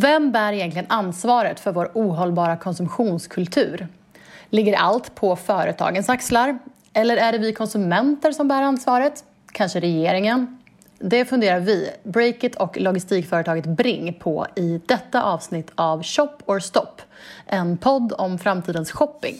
Vem bär egentligen ansvaret för vår ohållbara konsumtionskultur? Ligger allt på företagens axlar? Eller är det vi konsumenter som bär ansvaret? Kanske regeringen? Det funderar vi, Breakit och logistikföretaget Bring på i detta avsnitt av Shop or Stop, en podd om framtidens shopping.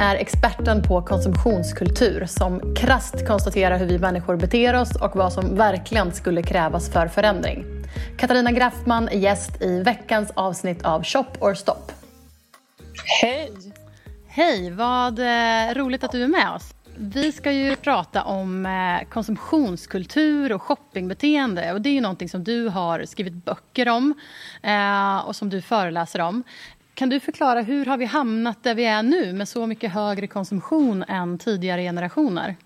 Är experten på konsumtionskultur som krast konstaterar hur vi människor beter oss och vad som verkligen skulle krävas för förändring. Katarina Graffman är gäst i veckans avsnitt av Shop or Stop. Hej! Hej, vad eh, roligt att du är med oss. Vi ska ju prata om eh, konsumtionskultur och shoppingbeteende. Och Det är ju någonting som du har skrivit böcker om eh, och som du föreläser om. Kan du förklara hur har vi hamnat där vi är nu med så mycket högre konsumtion än tidigare generationer?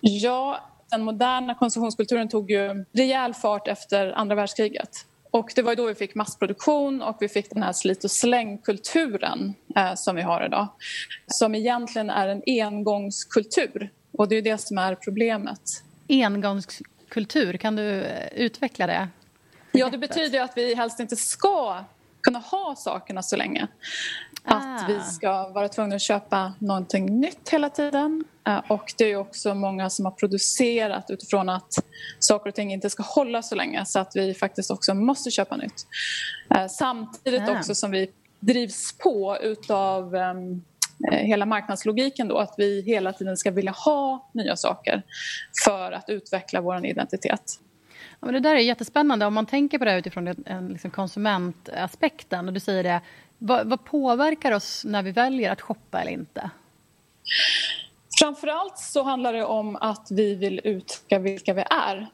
Ja, den moderna konsumtionskulturen tog ju rejäl fart efter andra världskriget. Och det var då vi fick massproduktion och vi fick den här slit och slängkulturen eh, som vi har idag. Som egentligen är en engångskultur och det är det som är problemet. Engångskultur, kan du eh, utveckla det? Ja, det betyder att vi helst inte ska kunna ha sakerna så länge. Ah. Att vi ska vara tvungna att köpa någonting nytt hela tiden. Eh, och det är också många som har producerat utifrån att saker och ting inte ska hålla så länge så att vi faktiskt också måste köpa nytt. Eh, samtidigt ah. också som vi drivs på utav um, hela marknadslogiken då att vi hela tiden ska vilja ha nya saker för att utveckla vår identitet. Ja, men det där är jättespännande. Om man tänker på det utifrån den, liksom konsumentaspekten. Och du säger det, vad, vad, påverkar oss när vi väljer att shoppa eller inte? Framförallt så handlar det om att vi vill uttrycka vilka vi är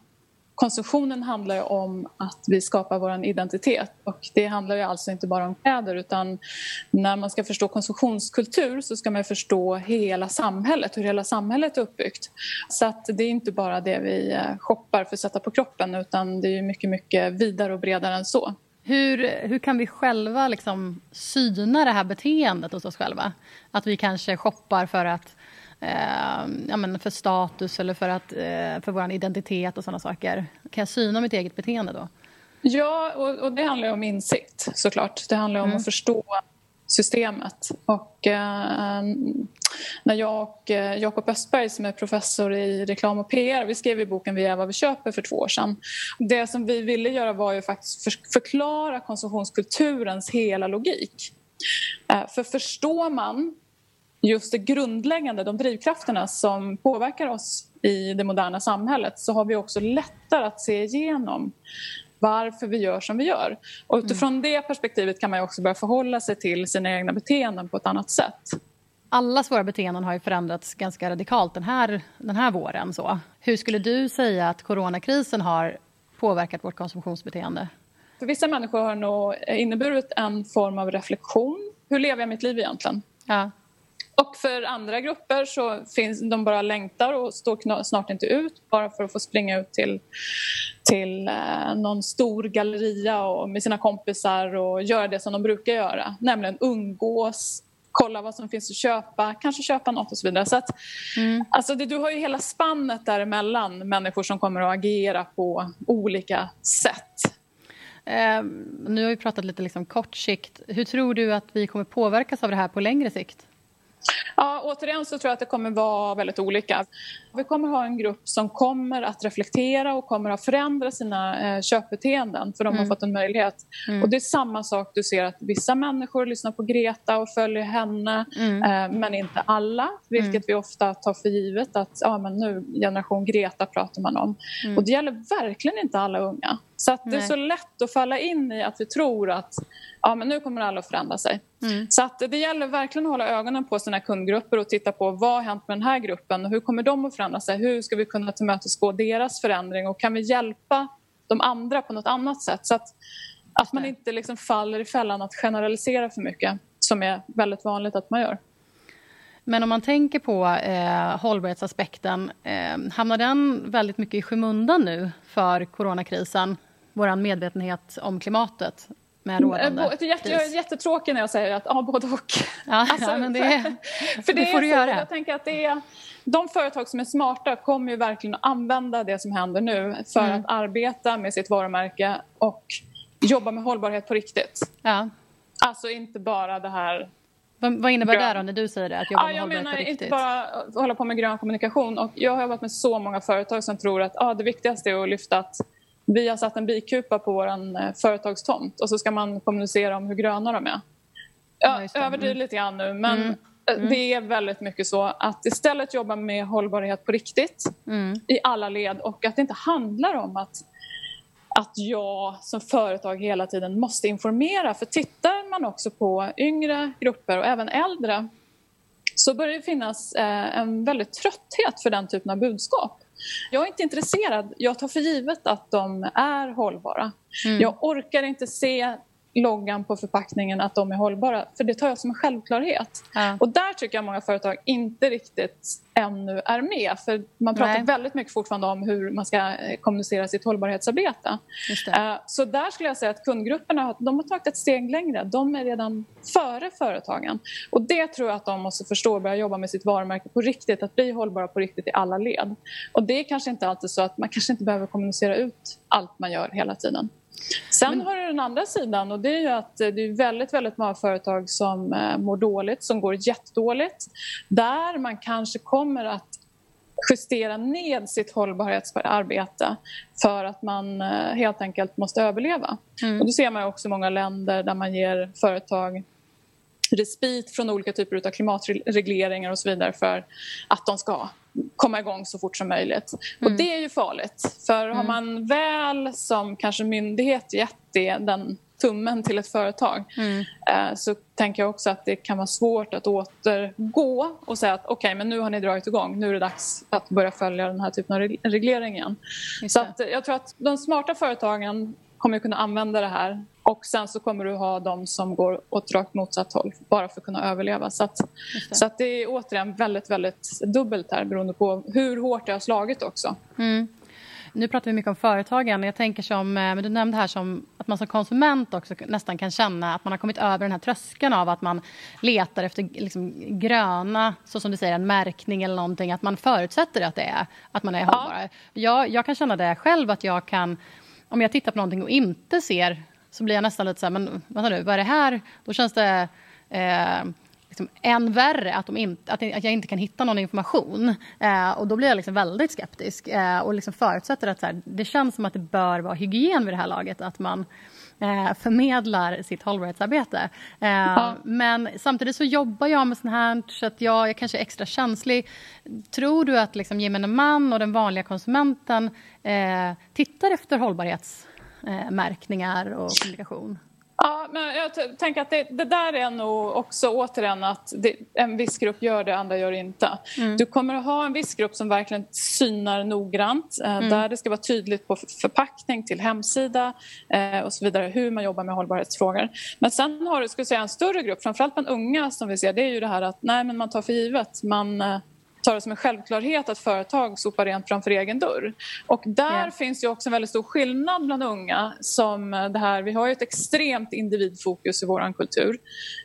konsumtionen handlar ju om att vi skapar vår identitet. Och det handlar ju alltså inte bara om kläder utan när man ska förstå konsumtionskultur så ska man förstå hela samhället, hur hela samhället är uppbyggt. Så att det är inte bara det vi eh, shoppar för att sätta på kroppen utan det är mycket, mycket vidare och bredare än så. Hur, hur kan vi själva liksom syna det här beteendet hos oss själva? Att vi kanske shoppar för att eh, ja, men för status eller för, att, eh, för vår identitet och sådana saker. Kan jag syna mitt eget beteende då? Ja, och, och det handlar om insikt såklart. Det handlar om mm. att förstå systemet. Och, eh, när jag och eh, Jakob Östberg som är professor i reklam och PR, vi skrev i boken Vi är vad vi köper för två år sedan. Det som vi ville göra var ju faktiskt förklara konsumtionskulturens hela logik. Eh, för förstår man just det grundläggande, de drivkrafterna som påverkar oss i det moderna samhället så har vi också lättare att se igenom varför vi gör som vi gör. Och utifrån mm. det perspektivet kan man också börja förhålla sig till sina egna beteenden på ett annat sätt. Allas våra beteenden har ju förändrats ganska radikalt den här, den här våren. Så. Hur skulle du säga att coronakrisen har påverkat vårt konsumtionsbeteende? För vissa människor har nog inneburit en form av reflektion. Hur lever jag mitt liv egentligen? Ja. Och för andra grupper så finns de bara längtar och står snart inte ut bara för att få springa ut till, till eh, någon stor galleria och med sina kompisar och göra det som de brukar göra, nämligen umgås, kolla vad som finns att köpa, kanske köpa något och så vidare. Så att, mm. alltså du har ju hela spannet däremellan människor som kommer att agera på olika sätt. Eh, nu har vi pratat lite liksom kort sikt. Hur tror du att vi kommer påverkas av det här på längre sikt? Ja, återigen så tror jag att det kommer vara väldigt olika. Vi kommer ha en grupp som kommer att reflektera och kommer att förändra sina eh, köpbeteenden för de har mm. fått en möjlighet. Mm. Och det är samma sak, du ser att vissa människor lyssnar på Greta och följer henne mm. eh, men inte alla, vilket mm. vi ofta tar för givet att ja, men nu generation Greta pratar man om. Mm. Och det gäller verkligen inte alla unga. Så att det är så lätt att falla in i att vi tror att ja, men nu kommer alla att förändra sig. Mm. Så att det gäller verkligen att hålla ögonen på sina kundgrupper och titta på vad har hänt med den här gruppen och hur kommer de att förändra sig? Hur ska vi kunna tillmötesgå deras förändring och kan vi hjälpa de andra på något annat sätt? Så att, att man inte liksom faller i fällan att generalisera för mycket som är väldigt vanligt att man gör. Men om man tänker på eh, hållbarhetsaspekten, eh, hamnar den väldigt mycket i skymundan nu för coronakrisen? Vår medvetenhet om klimatet med rådande det är jätte, Jag är jättetråkig när jag säger att ja, både och. Ja, alltså, ja men det, för, för det, det får du göra. Jag tänker att det är, de företag som är smarta kommer ju verkligen att använda det som händer nu för mm. att arbeta med sitt varumärke och jobba med hållbarhet på riktigt. Ja. Alltså inte bara det här vad, innebär grön. det då när du säger det? Att jobba ja, med hållbarhet på riktigt? inte bara hålla på med grön kommunikation. Och jag har jobbat med så många företag som tror att ah, det viktigaste är att lyfta att vi har satt en bikupa på vår eh, företagstomt och så ska man kommunicera om hur gröna de är. Jag ja, överdriver mm. lite grann nu men mm. Mm. det är väldigt mycket så att istället jobba med hållbarhet på riktigt mm. i alla led och att det inte handlar om att att jag som företag hela tiden måste informera. För tittar man också på yngre grupper och även äldre så börjar det finnas eh, en väldigt trötthet för den typen av budskap. Jag är inte intresserad. Jag tar för givet att de är hållbara. Mm. Jag orkar inte se loggan på förpackningen att de är hållbara. För det tar jag som en självklarhet. Ja. Och där tycker jag många företag inte riktigt ännu är med. För man pratar Nej. väldigt mycket fortfarande om hur man ska eh, kommunicera sitt hållbarhetsarbete. Uh, så där skulle jag säga att kundgrupperna de har tagit ett steg längre. De är redan före företagen. Och det tror jag att de måste förstå och börja jobba med sitt varumärke på riktigt. Att bli hållbara på riktigt i alla led. Och det är kanske inte alltid så att man kanske inte behöver kommunicera ut allt man gör hela tiden. Sen Men... har du den andra sidan och det är ju att det är väldigt, väldigt många företag som eh, mår dåligt, som går jättedåligt. Där man kanske kommer att justera ned sitt hållbarhetsarbete för att man eh, helt enkelt måste överleva. Mm. Och då ser man också många länder där man ger företag respit från olika typer av klimatregleringar och så vidare för att de ska komma igång så fort som möjligt. Mm. Och det är ju farligt. För mm. har man väl som kanske myndighet gett det, den tummen till ett företag mm. eh, så tänker jag också att det kan vara svårt att återgå och säga att okej, okay, men nu har ni dragit igång. Nu är det dags att börja följa den här typen av reglering igen. Så att, jag tror att de smarta företagen kommer kunna använda det här och sen så kommer du ha de som går åt rakt motsatt håll bara för att kunna överleva. Så, att, det. så att det är återigen väldigt, väldigt dubbelt här beroende på hur hårt det har slagit också. Mm. Nu pratar vi mycket om företagen. Jag tänker som, eh, men du nämnde här som att man som konsument också nästan kan känna att man har kommit över den här tröskeln av att man letar efter liksom gröna, så som du säger, en märkning eller någonting. Att man förutsätter att det är att man är hållbar. Ja. Jag, jag kan känna det själv att jag kan om jag tittar på någonting och inte ser så blir jag nästan lite så här, men vänta nu, vad är det här? Då känns det eh, liksom än värre att, de in, att, att, jag inte kan hitta någon information. Eh, och då blir jag liksom väldigt skeptisk eh, och liksom förutsätter att så här, det känns som att det bör vara hygien vid det här laget. Att man eh, förmedlar sitt hållbarhetsarbete. Eh, ja. Men samtidigt så jobbar jag med sånt här så att jag, jag kanske är extra känslig. Tror du att liksom gemene man och den vanliga konsumenten eh, tittar efter hållbarhetsmärkningar och kommunikation? Ja, men jag tänker att det, det, där är nog också återigen att det, en viss grupp gör det, andra gör det inte. Mm. Du kommer att ha en viss grupp som verkligen synar noggrant eh, mm. där det ska vara tydligt på förpackning till hemsida eh, och så vidare hur man jobbar med hållbarhetsfrågor. Men sen har du ska säga, en större grupp, framförallt bland unga som vi ser, det är ju det här att nej, men man tar för givet. Man, eh, tar det som en självklarhet att företag sopar rent framför egen dörr. Och där yeah. finns ju också en väldigt stor skillnad bland unga. Som det här, vi har ju ett extremt individfokus i vår kultur.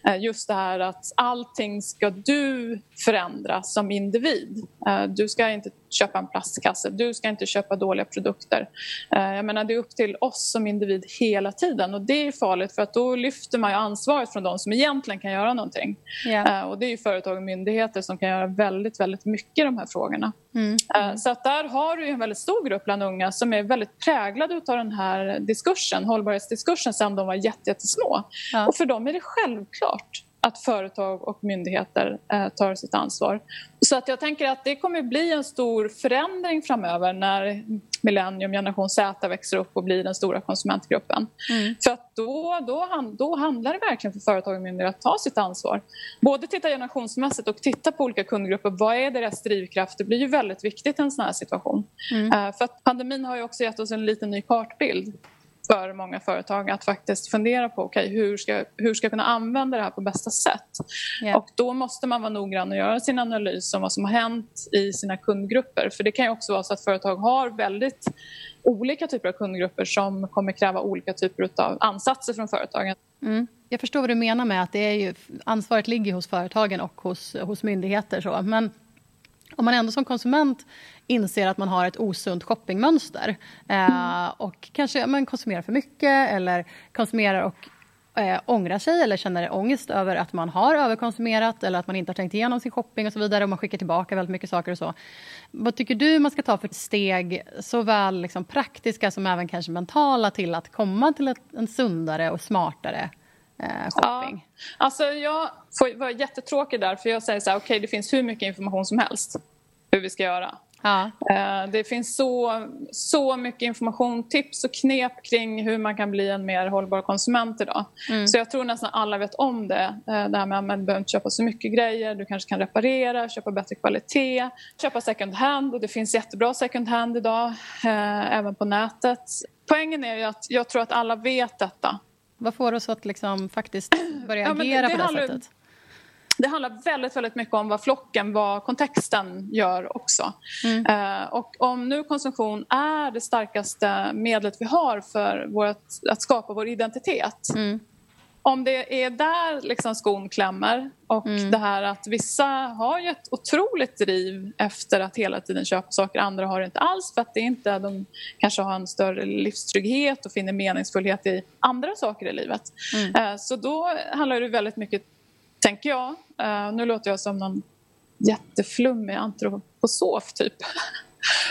Eh, just det här att allting ska du förändra som individ. Eh, du ska inte köpa en plastkasse, du ska inte köpa dåliga produkter. Eh, jag menar, det är upp till oss som individ hela tiden och det är farligt för att då lyfter man ansvaret från de som egentligen kan göra någonting. Yeah. Och det är ju företag och myndigheter som kan göra väldigt, väldigt mycket i de här frågorna. Mm. Mm. Så att där har du en väldigt stor grupp bland unga som är väldigt präglade av den här diskursen, hållbarhetsdiskursen sedan de var jättesmå. Ja. Och för dem är det självklart att företag och myndigheter eh, tar sitt ansvar. Så att jag tänker att det kommer bli en stor förändring framöver när millennium, generation Z växer upp och blir den stora konsumentgruppen. Mm. För att då, då, då handlar det verkligen för företag och myndigheter att ta sitt ansvar. Både titta generationsmässigt och titta på olika kundgrupper. Vad är deras drivkraft? Det blir ju väldigt viktigt i en sån här situation. Mm. Eh, för att pandemin har ju också gett oss en liten ny kartbild för många företag att faktiskt fundera på okay, hur, ska, hur ska jag kunna använda det här på bästa sätt. Yeah. Och då måste man vara noggrann och göra sin analys om vad som har hänt i sina kundgrupper. För det kan ju också vara så att företag har väldigt olika typer av kundgrupper som kommer kräva olika typer av ansatser från företagen. Mm. Jag förstår vad du menar med att det är ju, ansvaret ligger hos företagen och hos, hos myndigheter. Så. Men om man ändå som konsument inser att man har ett osunt shoppingmönster eh, och kanske man konsumerar för mycket eller konsumerar och eh, ångrar sig eller känner ångest över att man har överkonsumerat eller att man inte har tänkt igenom sin shopping och så vidare och man skickar tillbaka väldigt mycket saker och så. Vad tycker du man ska ta för steg, såväl liksom praktiska som även kanske mentala till att komma till ett, en sundare och smartare shopping? Ja, alltså jag får vara jättetråkig där för jag säger så här, okej okay, det finns hur mycket information som helst hur vi ska göra. Ja. Eh, det finns så, så mycket information, tips och knep kring hur man kan bli en mer hållbar konsument idag. Mm. Så jag tror nästan alla vet om det. Eh, det här med att man behöver inte köpa så mycket grejer. Du kanske kan reparera, köpa bättre kvalitet, köpa second hand. Och det finns jättebra second hand idag, eh, även på nätet. Poängen är ju att jag tror att alla vet detta. Vad får oss att liksom faktiskt börja agera ja, det, det på det handlar, sättet? det handlar väldigt, väldigt mycket om vad flocken, vad kontexten gör också. Mm. Uh, och om nu konsumtion är det starkaste medlet vi har för vårt, att skapa vår identitet. Mm. Om det är där liksom skon klämmer och mm. det här att vissa har ju ett otroligt driv efter att hela tiden köpa saker, andra har det inte alls för att det inte, de kanske har en större livstrygghet och finner meningsfullhet i andra saker i livet. Uh, så då handlar det väldigt mycket tänker jag. Uh, nu låter jag som någon jätteflummig antroposof typ.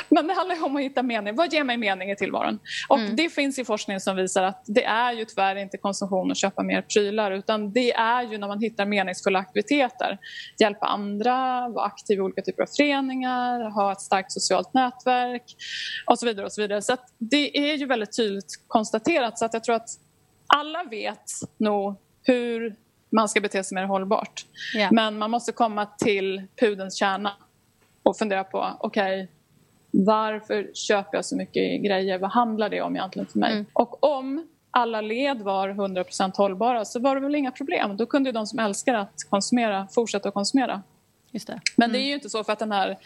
Men det handlar om att hitta mening. Vad ger mig mening i tillvaron? Och mm. Det finns ju forskning som visar att det är ju tyvärr inte konsumtion att köpa mer prylar utan det är ju när man hittar meningsfulla aktiviteter. Hjälpa andra, vara aktiv i olika typer av föreningar, ha ett starkt socialt nätverk och så vidare. och så vidare. Så det är ju väldigt tydligt konstaterat så att jag tror att alla vet nog hur man ska bete sig mer hållbart. Yeah. Men man måste komma till pudens kärna och fundera på okej, okay, varför köper jag så mycket grejer? Vad handlar det om egentligen för mig? Mm. Och om alla led var 100% hållbara så var det väl inga problem. Då kunde de som älskar att konsumera fortsätta att konsumera. Just det. Men mm. det är ju inte så för att den här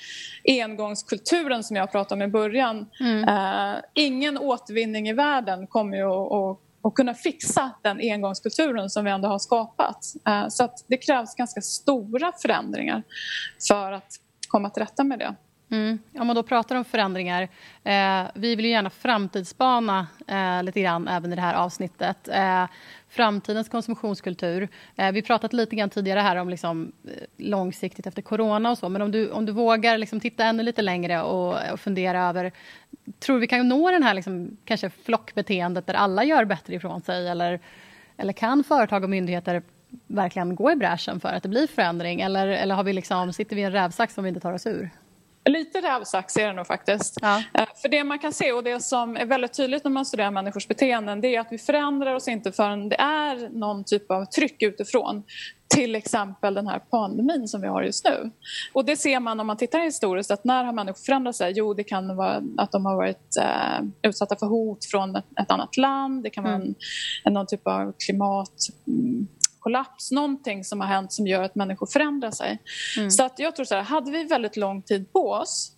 engångskulturen som jag pratade om i början. Mm. Eh, ingen återvinning i världen kommer ju att och kunna fixa den engångskulturen som vi ändå har skapat. Eh, så att det krävs ganska stora förändringar för att komma till rätta med det. Mm. Om man då pratar om förändringar, eh, vi vill ju gärna framtidsspana eh, lite grann även i det här avsnittet. Eh, framtidens konsumtionskultur. Eh, vi pratat lite grann tidigare här om liksom, eh, långsiktigt efter corona och så, men om du, om du vågar liksom titta ännu lite längre och, och fundera över, tror vi kan nå den här liksom, kanske flockbeteendet där alla gör bättre ifrån sig eller, eller kan företag och myndigheter verkligen gå i bräschen för att det blir förändring eller, eller har vi liksom, sitter vi i en rävsax som vi inte tar oss ur? Lite rävsax är det nog faktiskt. Ja. Eh, för det man kan se och det som är väldigt tydligt när man studerar människors beteenden det är att vi förändrar oss inte förrän det är någon typ av tryck utifrån. Till exempel den här pandemin som vi har just nu. Och det ser man om man tittar historiskt att när har människor förändrat sig? Jo, det kan vara att de har varit eh, utsatta för hot från ett, ett annat land. Det kan vara mm. en, någon typ av klimat mm, kollaps, någonting som har hänt som gör att människor förändrar sig. Mm. Så att jag tror så här, hade vi väldigt lång tid på oss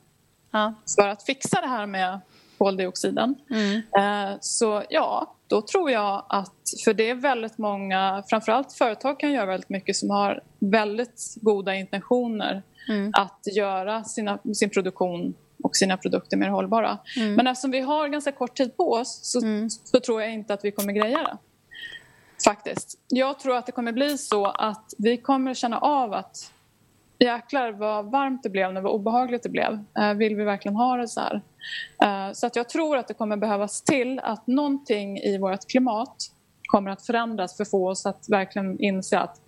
ja. för att fixa det här med koldioxiden mm. eh, så ja, då tror jag att, för det är väldigt många, framförallt företag kan göra väldigt mycket som har väldigt goda intentioner mm. att göra sina, sin produktion och sina produkter mer hållbara. Mm. Men eftersom vi har ganska kort tid på oss så, mm. så tror jag inte att vi kommer greja det. Faktiskt. Jag tror att det kommer bli så att vi kommer känna av att jäklar vad varmt det blev, vad obehagligt det blev. Eh, vill vi verkligen ha det så här? Eh, så att jag tror att det kommer behövas till att någonting i vårt klimat kommer att förändras för att få oss att verkligen inse att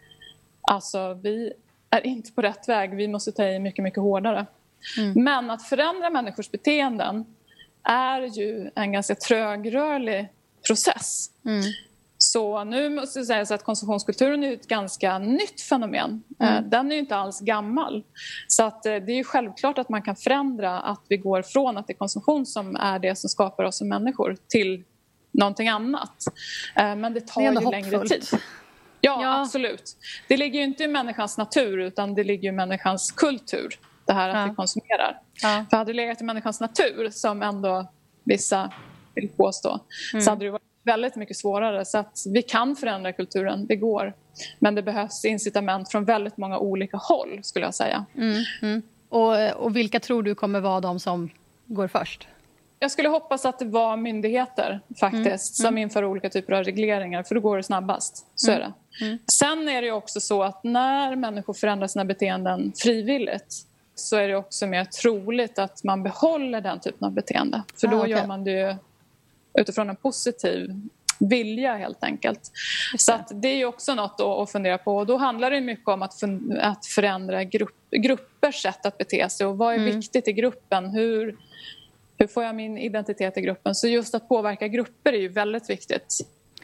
alltså, vi är inte på rätt väg, vi måste ta i mycket, mycket hårdare. Mm. Men att förändra människors beteenden är ju en ganska trögrörlig process. Mm. Så nu måste jag säga att konsumtionskulturen är ett ganska nytt fenomen. Eh, mm. Den är inte alls gammal. Så att eh, det är självklart att man kan förändra att vi går från att det är konsumtion som är det som skapar oss som människor till någonting annat. Eh, men det tar det ju längre tid. Ja, ja, absolut. Det ligger ju inte i människans natur utan det ligger i människans kultur. Det här att ja. vi konsumerar. Ja. För hade det legat i människans natur som ändå vissa vill påstå. Mm. Så hade det varit väldigt mycket svårare. Så att vi kan förändra kulturen, det går. Men det behövs incitament från väldigt många olika håll skulle jag säga. Mm, mm. Och, och vilka tror du kommer vara de som går först? Jag skulle hoppas att det var myndigheter faktiskt mm, som mm. inför olika typer av regleringar för då går det snabbast. Så mm, är det. Mm. Sen är det också så att när människor förändrar sina beteenden frivilligt så är det också mer troligt att man behåller den typen av beteende. För då ah, okay. gör man det utifrån en positiv vilja helt enkelt. Så att det är också något att fundera på. Och då handlar det mycket om att, förändra grupp, gruppers sätt att bete sig och vad är mm. viktigt i gruppen? Hur, hur får jag min identitet i gruppen? Så just att påverka grupper är ju väldigt viktigt,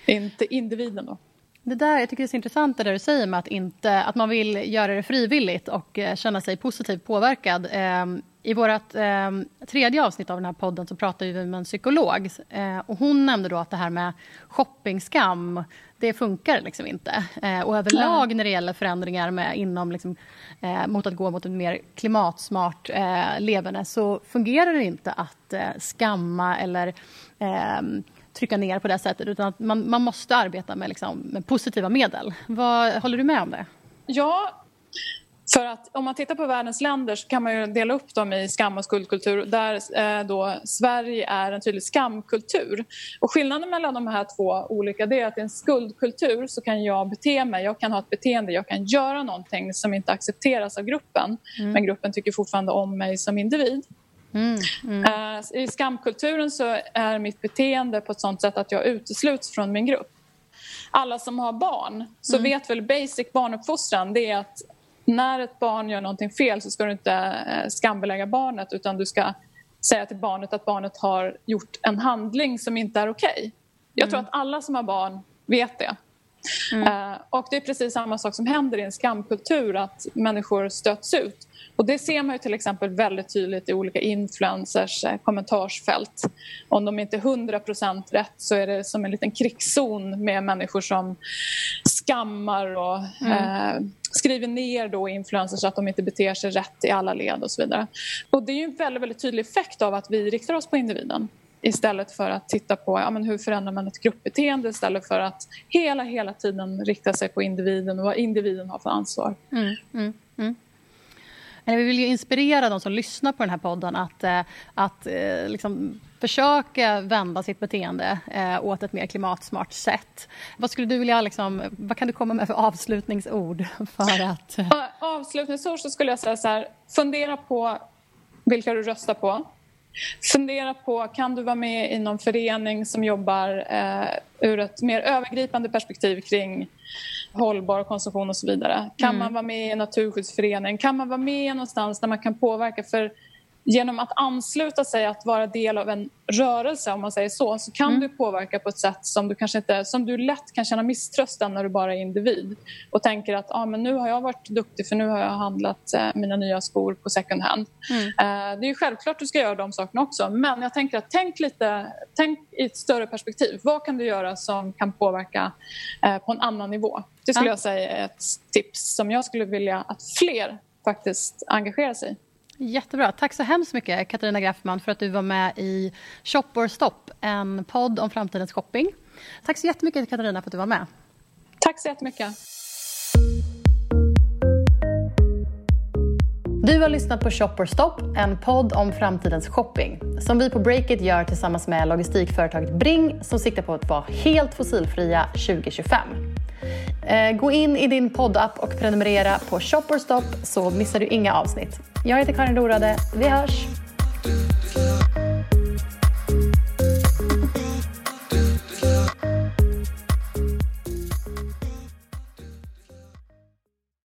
inte individen. Då. Det där, jag tycker det är så intressant det där du säger med att, inte, att man vill göra det frivilligt och eh, känna sig positivt påverkad. I vårt eh, tredje avsnitt av den här podden så pratade vi med en psykolog. Eh, och hon nämnde då att det här med shoppingskam, det funkar liksom inte. och överlag när det gäller förändringar med, inom, liksom, mot att gå mot ett mer klimatsmart leverne så fungerar det inte att skamma eller ehm, trycka ner på det sättet utan att man, man måste arbeta med, liksom, med positiva medel. Vad, håller du med om det? Ja, för att om man tittar på världens länder så kan man ju dela upp dem i skam och skuldkultur där eh, då Sverige är en tydlig skamkultur. Och skillnaden mellan de här två olika det är att i en skuldkultur så kan jag bete mig, jag kan ha ett beteende, jag kan göra någonting som inte accepteras av gruppen mm. men gruppen tycker fortfarande om mig som individ. Mm, mm. Uh, I skamkulturen så är mitt beteende på ett sånt sätt att jag utesluts från min grupp. Alla som har barn så mm. vet väl basic barnuppfostran det är att när ett barn gör någonting fel så ska du inte uh, skambelägga barnet utan du ska säga till barnet att barnet har gjort en handling som inte är okej. Okay. Jag tror mm. att alla som har barn vet det. Uh, och det är precis samma sak som händer i en skamkultur att människor stöts ut. Och det ser man ju till exempel väldigt tydligt i olika influencers eh, kommentarsfält. Om de inte är 100% rätt så är det som en liten krigszon med människor som skammar och mm. eh, skriver ner då influencers att de inte beter sig rätt i alla led och så vidare. Och det är ju en väldigt, väldigt tydlig effekt av att vi riktar oss på individen istället för att titta på ja, men hur förändrar man ett gruppbeteende istället för att hela, hela tiden rikta sig på individen och vad individen har för ansvar. Mm, mm, eller Vi vill ju inspirera de som lyssnar på den här podden att, eh, att eh, liksom försöka vända sitt beteende eh, åt ett mer klimatsmart sätt. Vad skulle du vilja, liksom, vad kan du komma med för avslutningsord? För att... Avslutningsord så skulle jag säga så här, fundera på vilka du röstar på. Fundera på, kan du vara med i någon förening som jobbar eh, ur ett mer övergripande perspektiv kring hållbar konsumtion och så vidare. Kan mm. man vara med i en naturskyddsförening? Kan man vara med någonstans där man kan påverka? För genom att ansluta sig, att vara del av en rörelse om man säger så, så kan mm. du påverka på ett sätt som du kanske inte, som du lätt kan känna misströstan när du bara är individ och tänker att ah, men nu har jag varit duktig för nu har jag handlat eh, mina nya skor på second hand. Mm. Eh, det är självklart du ska göra de sakerna också men jag tänker att tänk lite, tänk i ett större perspektiv. Vad kan du göra som kan påverka eh, på en annan nivå? Det skulle ja. jag säga är ett tips som jag skulle vilja att fler faktiskt engagerar sig i. Jättebra. Tack så hemskt mycket, Katarina Graffman, för att du var med i Shop or Stop, en podd om framtidens shopping. Tack så jättemycket, Katarina, för att du var med. Tack så jättemycket. Du har lyssnat på Shop or Stop, en podd om framtidens shopping som vi på Breakit gör tillsammans med logistikföretaget Bring som siktar på att vara helt fossilfria 2025. Eh, gå in i din poddapp och prenumerera på Shop or Stop så missar du inga avsnitt. Jag heter Karin Dorade. Vi hörs!